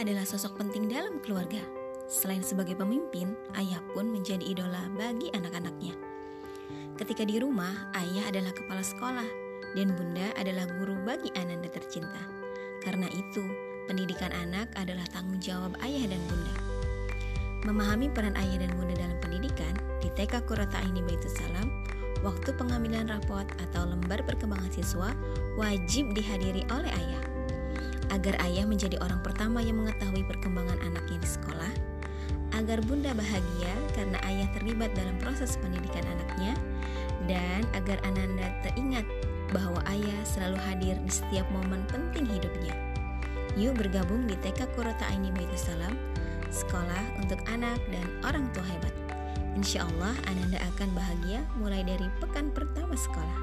adalah sosok penting dalam keluarga. Selain sebagai pemimpin, ayah pun menjadi idola bagi anak-anaknya. Ketika di rumah, ayah adalah kepala sekolah dan bunda adalah guru bagi Ananda tercinta. Karena itu, pendidikan anak adalah tanggung jawab ayah dan bunda. Memahami peran ayah dan bunda dalam pendidikan di TK Kurata ini Baitul Salam, waktu pengambilan rapot atau lembar perkembangan siswa wajib dihadiri oleh ayah agar ayah menjadi orang pertama yang mengetahui perkembangan anaknya di sekolah, agar bunda bahagia karena ayah terlibat dalam proses pendidikan anaknya, dan agar Ananda teringat bahwa ayah selalu hadir di setiap momen penting hidupnya. Yuk bergabung di TK Kurota Aini Salam, sekolah untuk anak dan orang tua hebat. Insya Allah Ananda akan bahagia mulai dari pekan pertama sekolah.